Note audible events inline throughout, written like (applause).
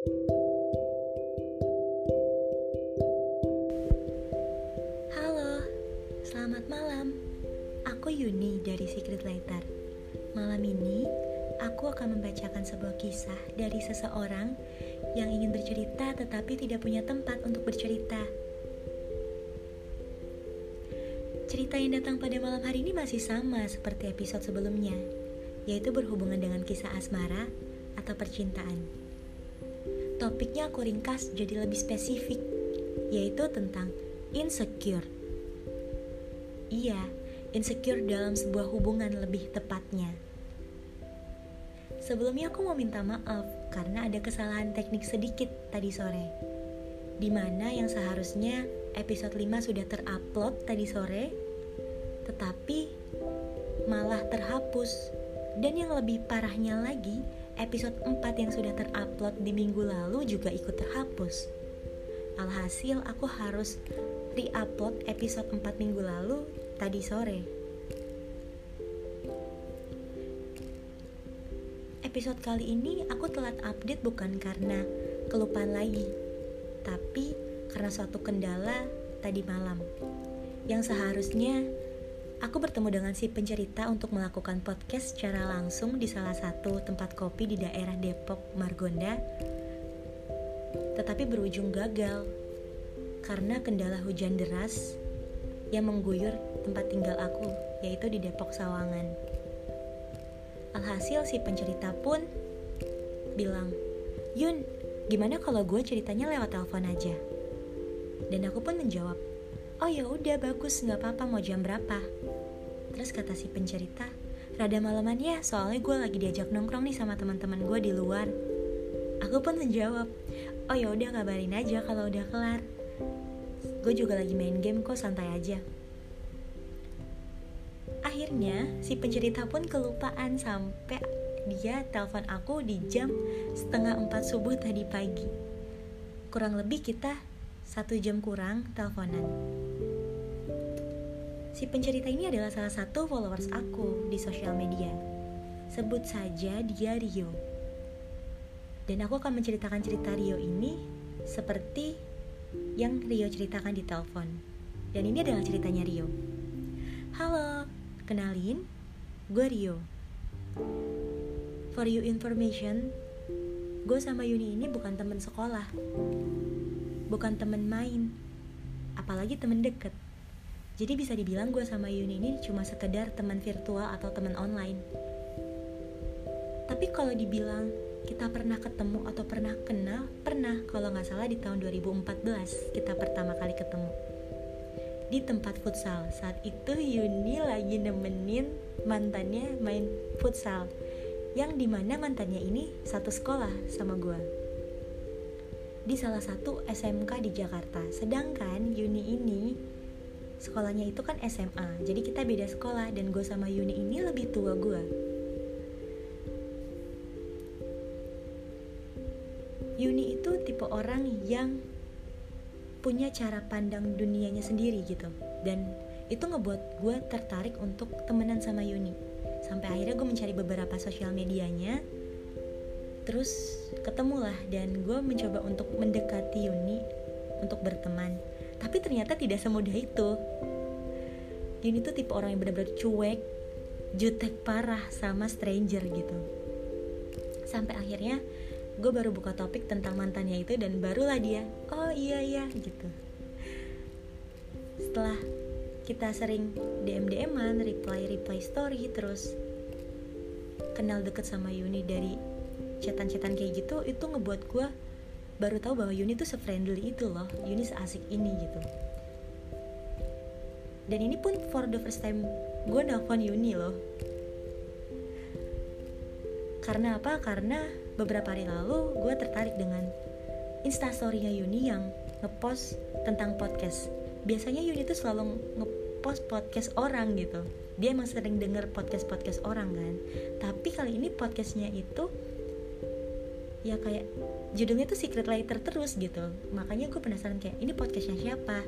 Halo, selamat malam. Aku Yuni dari Secret Lighter. Malam ini, aku akan membacakan sebuah kisah dari seseorang yang ingin bercerita tetapi tidak punya tempat untuk bercerita. Cerita yang datang pada malam hari ini masih sama seperti episode sebelumnya, yaitu berhubungan dengan kisah asmara atau percintaan. Topiknya aku ringkas jadi lebih spesifik, yaitu tentang insecure. Iya, insecure dalam sebuah hubungan lebih tepatnya. Sebelumnya aku mau minta maaf karena ada kesalahan teknik sedikit tadi sore. Di mana yang seharusnya episode 5 sudah terupload tadi sore, tetapi malah terhapus. Dan yang lebih parahnya lagi, episode 4 yang sudah terupload di minggu lalu juga ikut terhapus. Alhasil aku harus re-upload episode 4 minggu lalu tadi sore. Episode kali ini aku telat update bukan karena kelupaan lagi, tapi karena suatu kendala tadi malam. Yang seharusnya aku bertemu dengan si pencerita untuk melakukan podcast secara langsung di salah satu tempat kopi di daerah Depok, Margonda, tetapi berujung gagal karena kendala hujan deras yang mengguyur tempat tinggal aku, yaitu di Depok Sawangan. Alhasil si pencerita pun bilang, Yun, gimana kalau gue ceritanya lewat telepon aja? Dan aku pun menjawab, oh ya udah bagus, nggak apa-apa mau jam berapa? Terus kata si pencerita, rada malaman ya, soalnya gue lagi diajak nongkrong nih sama teman-teman gue di luar. Aku pun menjawab, oh ya udah kabarin aja kalau udah kelar. Gue juga lagi main game kok santai aja. Akhirnya si pencerita pun kelupaan sampai dia telepon aku di jam setengah empat subuh tadi pagi. Kurang lebih kita satu jam kurang teleponan. Si pencerita ini adalah salah satu followers aku di sosial media. Sebut saja dia Rio. Dan aku akan menceritakan cerita Rio ini seperti yang Rio ceritakan di telepon. Dan ini adalah ceritanya Rio. Halo, kenalin, gue Rio. For you information, gue sama Yuni ini bukan temen sekolah, bukan temen main, apalagi temen deket. Jadi bisa dibilang gue sama Yuni ini cuma sekedar teman virtual atau teman online. Tapi kalau dibilang kita pernah ketemu atau pernah kenal, pernah kalau nggak salah di tahun 2014 kita pertama kali ketemu di tempat futsal. Saat itu Yuni lagi nemenin mantannya main futsal, yang di mana mantannya ini satu sekolah sama gue di salah satu SMK di Jakarta. Sedangkan Yuni ini sekolahnya itu kan SMA, jadi kita beda sekolah dan gue sama Yuni ini lebih tua gue. Yuni itu tipe orang yang punya cara pandang dunianya sendiri gitu. Dan itu ngebuat gue tertarik untuk temenan sama Yuni. Sampai akhirnya gue mencari beberapa sosial medianya terus ketemulah dan gue mencoba untuk mendekati Yuni untuk berteman tapi ternyata tidak semudah itu. Yuni tuh tipe orang yang benar-benar cuek jutek parah sama stranger gitu. Sampai akhirnya gue baru buka topik tentang mantannya itu dan barulah dia oh iya iya gitu. Setelah kita sering DM DMan reply reply story terus kenal deket sama Yuni dari chatan-chatan kayak gitu itu ngebuat gue baru tahu bahwa Yuni tuh se-friendly itu loh. Yuni seasik ini gitu. Dan ini pun for the first time gue nelfon Yuni loh. Karena apa? Karena beberapa hari lalu gue tertarik dengan instastorynya Yuni yang ngepost tentang podcast. Biasanya Yuni tuh selalu ngepost podcast orang gitu. Dia emang sering denger podcast podcast orang kan. Tapi kali ini podcastnya itu ya kayak judulnya tuh secret lighter terus gitu. Makanya gue penasaran kayak ini podcastnya siapa?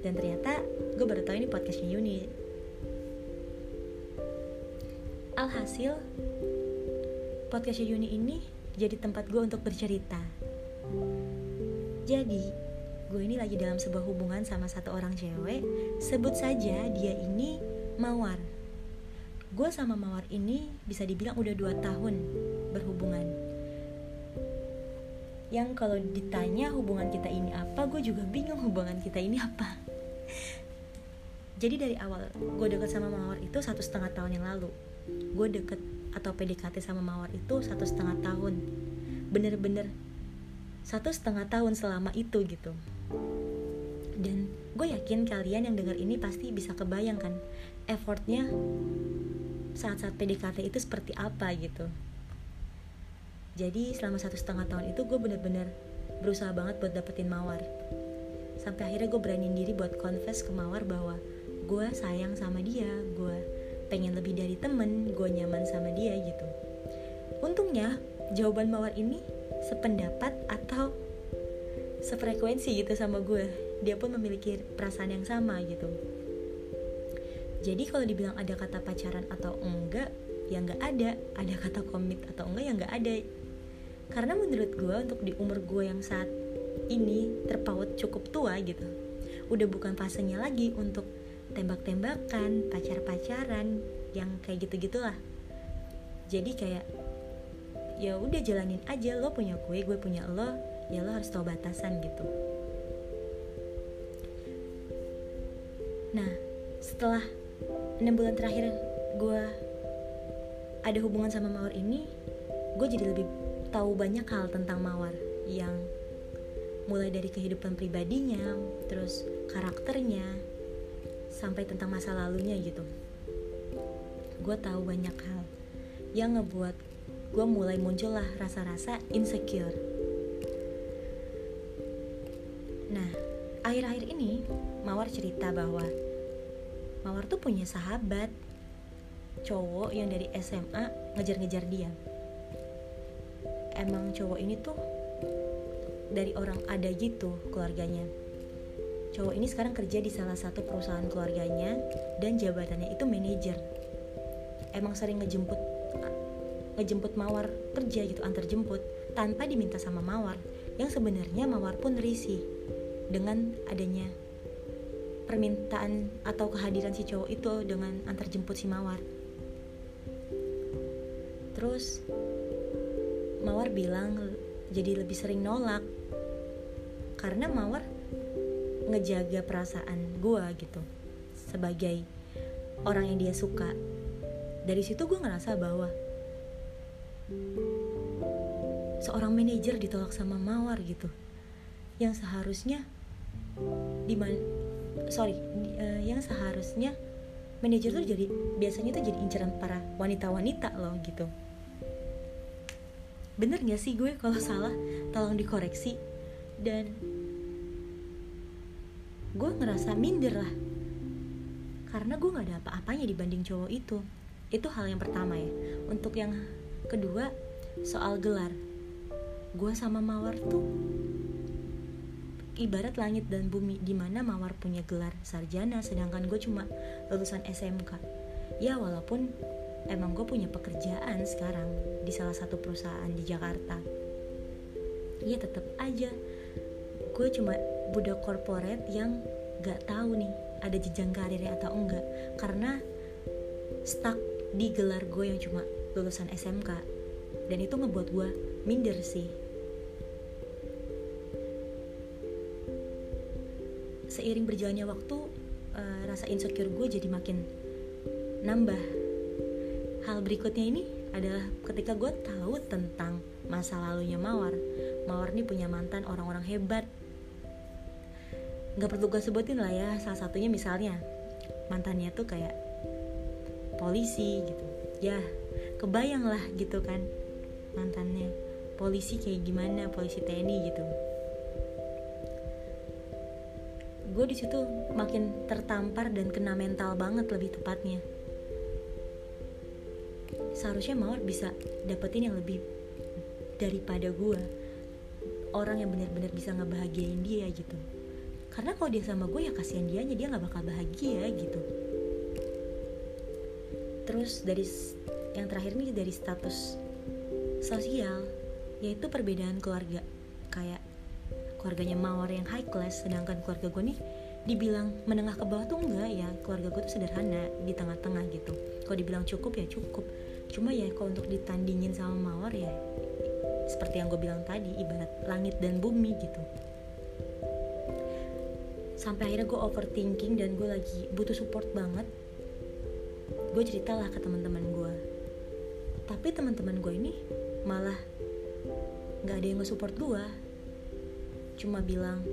Dan ternyata gue baru tahu ini podcastnya Yuni. Alhasil podcastnya Yuni ini jadi tempat gue untuk bercerita. Jadi gue ini lagi dalam sebuah hubungan sama satu orang cewek. Sebut saja dia ini mawar. Gue sama mawar ini bisa dibilang udah dua tahun berhubungan yang kalau ditanya hubungan kita ini apa gue juga bingung hubungan kita ini apa. Jadi dari awal gue deket sama mawar itu satu setengah tahun yang lalu. Gue deket atau PDKT sama mawar itu satu setengah tahun. Bener-bener satu setengah tahun selama itu gitu. Dan gue yakin kalian yang dengar ini pasti bisa kebayangkan effortnya saat-saat PDKT itu seperti apa gitu jadi selama satu setengah tahun itu gue bener-bener berusaha banget buat dapetin mawar. Sampai akhirnya gue beraniin diri buat confess ke mawar bahwa gue sayang sama dia gue pengen lebih dari temen gue nyaman sama dia gitu. Untungnya jawaban mawar ini sependapat atau sefrekuensi gitu sama gue. Dia pun memiliki perasaan yang sama gitu. Jadi kalau dibilang ada kata pacaran atau enggak ya nggak ada. Ada kata komit atau enggak ya nggak ada karena menurut gue untuk di umur gue yang saat ini terpaut cukup tua gitu udah bukan fasenya lagi untuk tembak-tembakan pacar-pacaran yang kayak gitu gitulah jadi kayak ya udah jalanin aja lo punya gue gue punya lo ya lo harus tahu batasan gitu. Nah setelah enam bulan terakhir gue ada hubungan sama mawar ini gue jadi lebih tahu banyak hal tentang Mawar yang mulai dari kehidupan pribadinya, terus karakternya, sampai tentang masa lalunya gitu. Gue tahu banyak hal yang ngebuat gue mulai muncullah rasa-rasa insecure. Nah, akhir-akhir ini Mawar cerita bahwa Mawar tuh punya sahabat cowok yang dari SMA ngejar-ngejar dia emang cowok ini tuh dari orang ada gitu keluarganya. Cowok ini sekarang kerja di salah satu perusahaan keluarganya dan jabatannya itu manajer. Emang sering ngejemput ngejemput mawar kerja gitu antar jemput tanpa diminta sama mawar. Yang sebenarnya mawar pun risih dengan adanya permintaan atau kehadiran si cowok itu dengan antar jemput si mawar. Terus Mawar bilang jadi lebih sering nolak. Karena Mawar ngejaga perasaan gue gitu sebagai orang yang dia suka. Dari situ gue ngerasa bahwa seorang manajer ditolak sama Mawar gitu yang seharusnya di sorry uh, yang seharusnya manajer tuh jadi biasanya tuh jadi inceran para wanita-wanita loh gitu bener gak sih gue kalau salah? Tolong dikoreksi. Dan gue ngerasa minder lah. Karena gue gak ada apa-apanya dibanding cowok itu. Itu hal yang pertama ya. Untuk yang kedua soal gelar. Gue sama mawar tuh ibarat langit dan bumi di mana mawar punya gelar sarjana sedangkan gue cuma lulusan SMK ya walaupun emang gue punya pekerjaan sekarang di salah satu perusahaan di Jakarta. Iya tetap aja. Gue cuma budak korporat yang gak tahu nih ada jenjang karirnya atau enggak. Karena stuck di gelar gue yang cuma lulusan SMK dan itu ngebuat gue minder sih. Seiring berjalannya waktu uh, rasa insecure gue jadi makin nambah hal berikutnya ini adalah ketika gue tahu tentang masa lalunya Mawar. Mawar ini punya mantan orang-orang hebat. Gak perlu gue sebutin lah ya Salah satunya misalnya. Mantannya tuh kayak Polisi gitu. Ya kebayang lah gitu kan Mantannya. Polisi kayak gimana Polisi TNI gitu. Gue di situ makin tertampar dan kena mental banget lebih tepatnya seharusnya Mawar bisa dapetin yang lebih daripada gue orang yang benar-benar bisa ngebahagiain dia gitu. Karena kalau dia sama gue ya kasihan dia dia nggak bakal bahagia gitu. Terus dari yang terakhir nih dari status sosial yaitu perbedaan keluarga. Kayak keluarganya mawar yang high class sedangkan keluarga gue nih dibilang menengah ke bawah tuh enggak ya. Keluarga gue tuh sederhana di tengah-tengah gitu. Kalau dibilang cukup ya cukup cuma ya kalau untuk ditandingin sama mawar ya seperti yang gue bilang tadi ibarat langit dan bumi gitu. Sampai akhirnya gue overthinking dan gue lagi butuh support banget gue ceritalah ke teman-teman gue. Tapi teman-teman gue ini malah nggak ada yang nge-support gue. Cuma bilang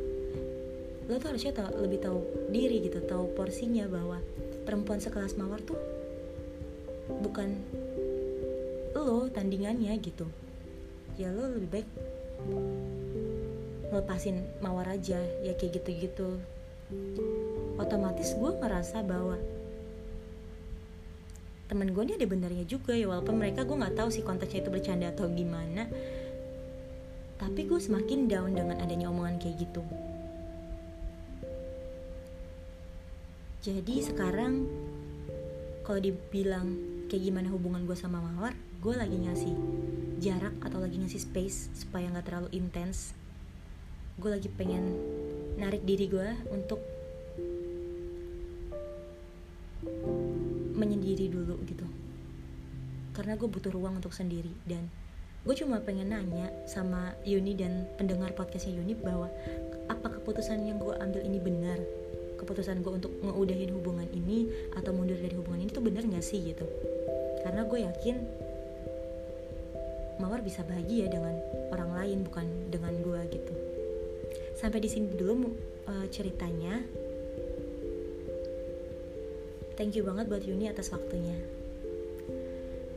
lo tuh harusnya tau, lebih tahu diri gitu tahu porsinya bahwa perempuan sekelas mawar tuh bukan lo tandingannya gitu. Ya lo lebih baik ngelepasin mawar aja ya kayak gitu-gitu. Otomatis gue ngerasa bahwa temen gue ini ada benernya juga ya walaupun mereka gue nggak tahu sih konteksnya itu bercanda atau gimana. Tapi gue semakin down dengan adanya omongan kayak gitu. Jadi sekarang kalau dibilang kayak gimana hubungan gue sama mawar gue lagi ngasih jarak atau lagi ngasih space supaya nggak terlalu intens gue lagi pengen narik diri gue untuk menyendiri dulu gitu. Karena gue butuh ruang untuk sendiri dan gue cuma pengen nanya sama Yuni dan pendengar podcastnya Yuni bahwa apa keputusan yang gue ambil ini benar? Keputusan gue untuk ngeudahin hubungan ini atau mundur dari hubungan ini tuh bener gak sih gitu? Karena gue yakin Mawar bisa bahagia dengan orang lain bukan dengan gue gitu. Sampai di sini dulu uh, ceritanya. Thank you banget buat Yuni atas waktunya.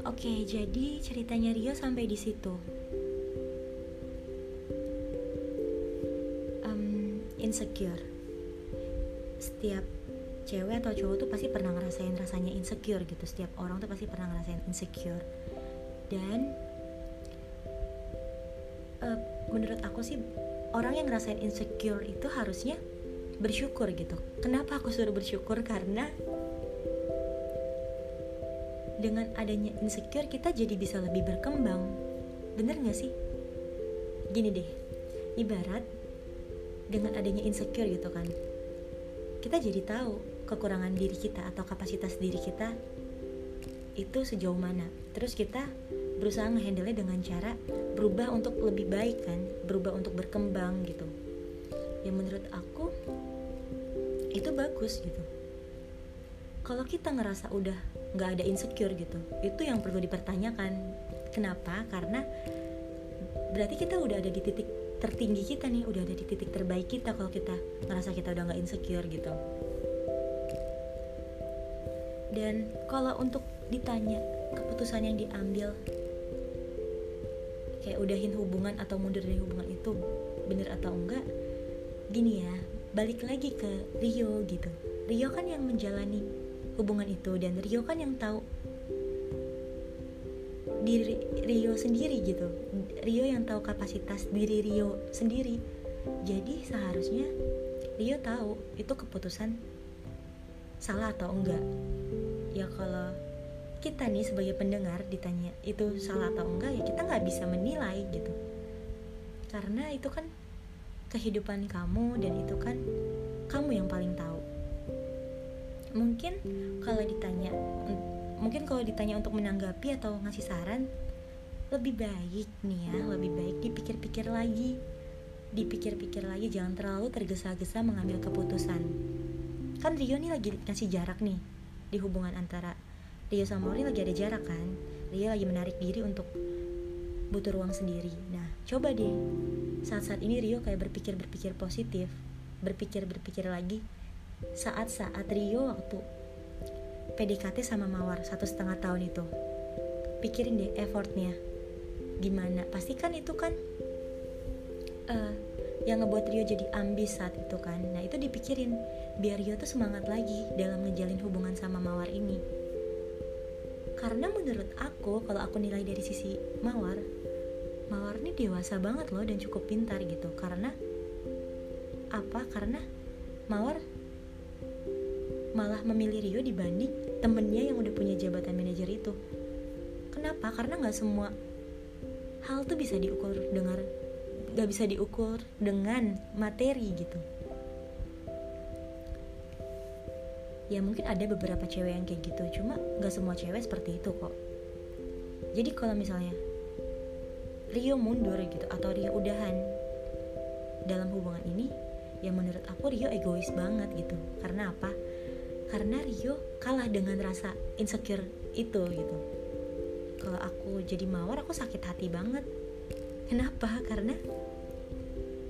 Oke jadi ceritanya Rio sampai di situ. Um, insecure. Setiap cewek atau cowok tuh pasti pernah ngerasain rasanya insecure gitu. Setiap orang tuh pasti pernah ngerasain insecure. Dan menurut aku sih orang yang ngerasain insecure itu harusnya bersyukur gitu. Kenapa aku suruh bersyukur? Karena dengan adanya insecure kita jadi bisa lebih berkembang. Bener gak sih? Gini deh ibarat dengan adanya insecure gitu kan kita jadi tahu kekurangan diri kita atau kapasitas diri kita itu sejauh mana. Terus kita berusaha ngehandle dengan cara berubah untuk lebih baik kan berubah untuk berkembang gitu. Yang menurut aku itu bagus gitu. Kalau kita ngerasa udah nggak ada insecure gitu itu yang perlu dipertanyakan. Kenapa? Karena berarti kita udah ada di titik tertinggi kita nih udah ada di titik terbaik kita kalau kita ngerasa kita udah nggak insecure gitu. Dan kalau untuk ditanya keputusan yang diambil kayak udahin hubungan atau mundur dari hubungan itu bener atau enggak gini ya balik lagi ke Rio gitu. Rio kan yang menjalani hubungan itu dan Rio kan yang tahu diri Rio sendiri gitu. Rio yang tahu kapasitas diri Rio sendiri. Jadi seharusnya Rio tahu itu keputusan salah atau enggak. Ya kalau kita nih sebagai pendengar ditanya itu salah atau enggak? Ya kita nggak bisa menilai gitu. Karena itu kan kehidupan kamu dan itu kan kamu yang paling tahu. Mungkin kalau ditanya mungkin kalau ditanya untuk menanggapi atau ngasih saran lebih baik nih ya lebih baik dipikir-pikir lagi. Dipikir-pikir lagi jangan terlalu tergesa-gesa mengambil keputusan. Kan Rio nih lagi ngasih jarak nih di hubungan antara Rio sama Ori lagi ada jarak kan? Rio lagi menarik diri untuk butuh ruang sendiri. Nah coba deh. Saat-saat ini Rio kayak berpikir-berpikir positif berpikir-berpikir lagi. Saat-saat Rio waktu PDKT sama Mawar satu setengah tahun itu pikirin deh effortnya. Gimana? Pasti kan itu kan uh, yang ngebuat Rio jadi ambis saat itu kan? Nah itu dipikirin biar Rio tuh semangat lagi dalam ngejalin hubungan sama Mawar ini karena menurut aku kalau aku nilai dari sisi Mawar Mawar ini dewasa banget loh dan cukup pintar gitu. Karena apa? Karena Mawar malah memilih Rio dibanding temennya yang udah punya jabatan manajer itu. Kenapa? Karena nggak semua hal tuh bisa diukur dengan gak bisa diukur dengan materi gitu ya mungkin ada beberapa cewek yang kayak gitu cuma gak semua cewek seperti itu kok. Jadi kalau misalnya Rio mundur gitu atau Rio udahan dalam hubungan ini ya menurut aku Rio egois banget gitu. Karena apa? Karena Rio kalah dengan rasa insecure itu gitu. Kalau aku jadi mawar aku sakit hati banget. Kenapa? Karena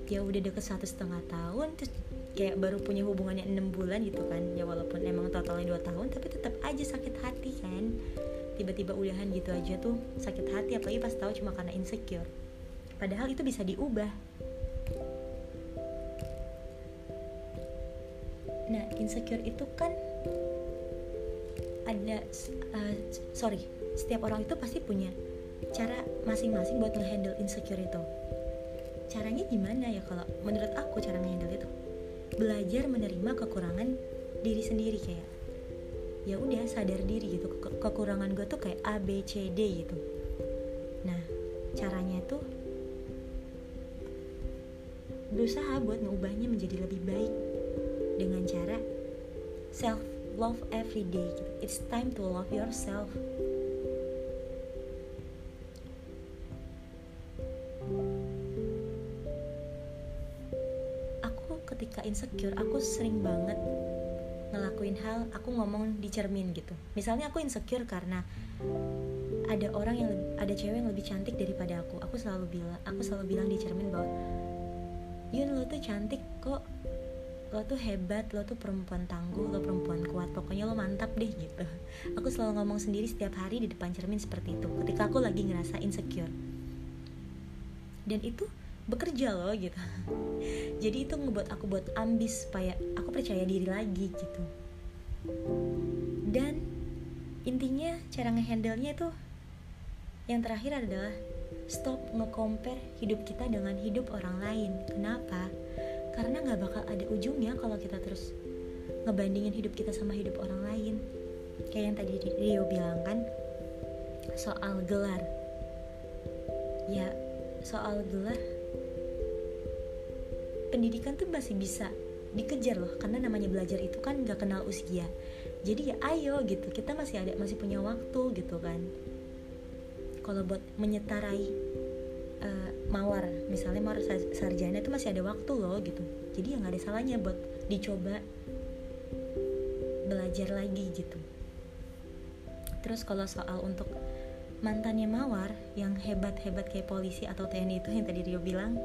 ya udah deket satu setengah tahun terus kayak baru punya hubungannya enam bulan gitu kan ya walaupun emang totalnya dua tahun tapi tetap aja sakit hati kan. Tiba-tiba udahan gitu aja tuh sakit hati apalagi pas tahu cuma karena insecure. Padahal itu bisa diubah. Nah insecure itu kan ada uh, sorry setiap orang itu pasti punya cara masing-masing buat ngehandle insecure itu. Caranya gimana ya kalau menurut aku cara ngehandle itu belajar menerima kekurangan diri sendiri kayak ya udah sadar diri gitu. Ke kekurangan gue tuh kayak A B C D gitu. Nah caranya tuh berusaha buat ngubahnya menjadi lebih baik dengan cara self love every day gitu. it's time to love yourself insecure aku sering banget ngelakuin hal aku ngomong di cermin gitu. Misalnya aku insecure karena ada orang yang ada cewek yang lebih cantik daripada aku. Aku selalu bilang aku selalu bilang di cermin bahwa Yun lo tuh cantik kok. Lo tuh hebat lo tuh perempuan tangguh lo perempuan kuat pokoknya lo mantap deh gitu. (laughs) Aku selalu ngomong sendiri setiap hari di depan cermin seperti itu ketika aku lagi ngerasa insecure. Dan itu bekerja loh gitu. (laughs) Jadi itu ngebuat aku buat ambis supaya aku percaya diri lagi gitu. Dan intinya cara ngehandle nya itu yang terakhir adalah stop nge-compare hidup kita dengan hidup orang lain. Kenapa? Karena nggak bakal ada ujungnya kalau kita terus ngebandingin hidup kita sama hidup orang lain. Kayak yang tadi Rio bilang kan soal gelar. Ya soal gelar pendidikan tuh masih bisa dikejar loh karena namanya belajar itu kan nggak kenal usia. Jadi ya ayo gitu kita masih ada masih punya waktu gitu kan. Kalau buat menyetarai uh, mawar misalnya mawar sarjana itu masih ada waktu loh gitu. Jadi ya nggak ada salahnya buat dicoba belajar lagi gitu. Terus kalau soal untuk mantannya mawar yang hebat-hebat kayak polisi atau TNI itu yang tadi Rio bilang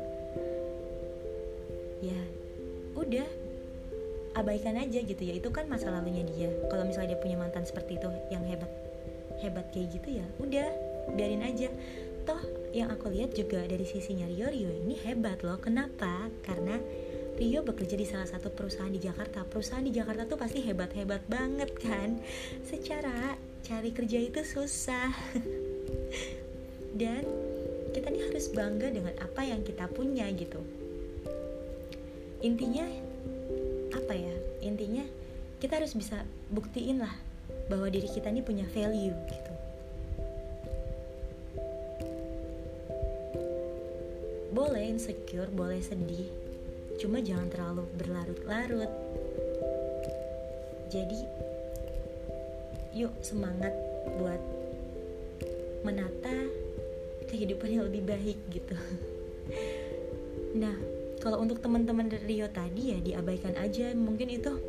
abaikan aja gitu ya. Itu kan masa lalunya dia. Kalau misalnya dia punya mantan seperti itu yang hebat hebat kayak gitu ya udah biarin aja. Toh yang aku lihat juga dari sisinya Rio Rio ini hebat loh. Kenapa? Karena Rio bekerja di salah satu perusahaan di Jakarta. Perusahaan di Jakarta tuh pasti hebat-hebat banget kan? Secara cari kerja itu susah. (laughs) Dan kita nih harus bangga dengan apa yang kita punya gitu. Intinya ya intinya kita harus bisa buktiin lah bahwa diri kita ini punya value gitu. Boleh insecure boleh sedih cuma jangan terlalu berlarut-larut. Jadi yuk semangat buat menata kehidupan yang lebih baik gitu. (laughs) Nah kalau untuk teman-teman Rio tadi ya diabaikan aja. Mungkin itu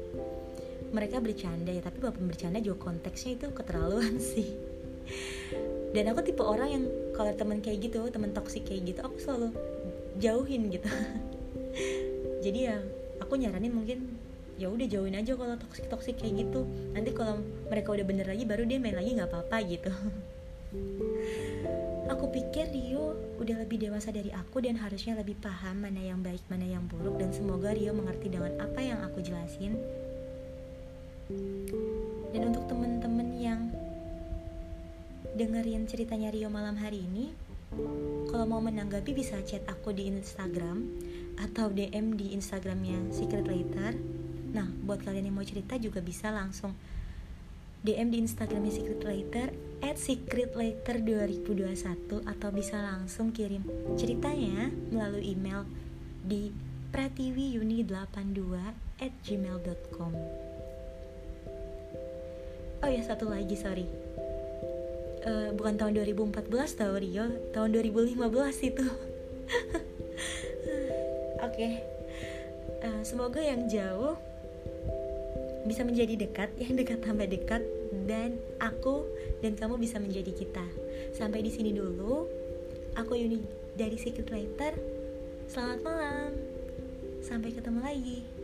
mereka bercanda ya tapi walaupun bercanda juga konteksnya itu keterlaluan (laughs) sih. Dan aku tipe orang yang kalau teman kayak gitu teman toksik kayak gitu aku selalu jauhin gitu. (laughs) Jadi ya aku nyaranin mungkin ya udah jauhin aja kalau toksik toksik kayak gitu. Nanti kalau mereka udah bener lagi baru dia main lagi nggak apa-apa gitu (laughs) Aku pikir Rio udah lebih dewasa dari aku dan harusnya lebih paham mana yang baik, mana yang buruk dan semoga Rio mengerti dengan apa yang aku jelasin. Dan untuk temen-temen yang dengerin ceritanya Rio malam hari ini, kalau mau menanggapi bisa chat aku di Instagram atau DM di Instagramnya Secret Later. Nah, buat kalian yang mau cerita juga bisa langsung DM di Instagramnya Secret Later at Secret Later 2021 atau bisa langsung kirim ceritanya melalui email di pratiwiyuni82 at gmail.com Oh ya satu lagi sorry. Uh, Bukan tahun 2014 tau Rio. Tahun 2015 itu. (laughs) Oke. Okay. uh, Semoga yang jauh bisa menjadi dekat, yang dekat tambah dekat, dan aku dan kamu bisa menjadi kita. Sampai di sini dulu. Aku Yuni dari Secret Writer. Selamat malam. Sampai ketemu lagi.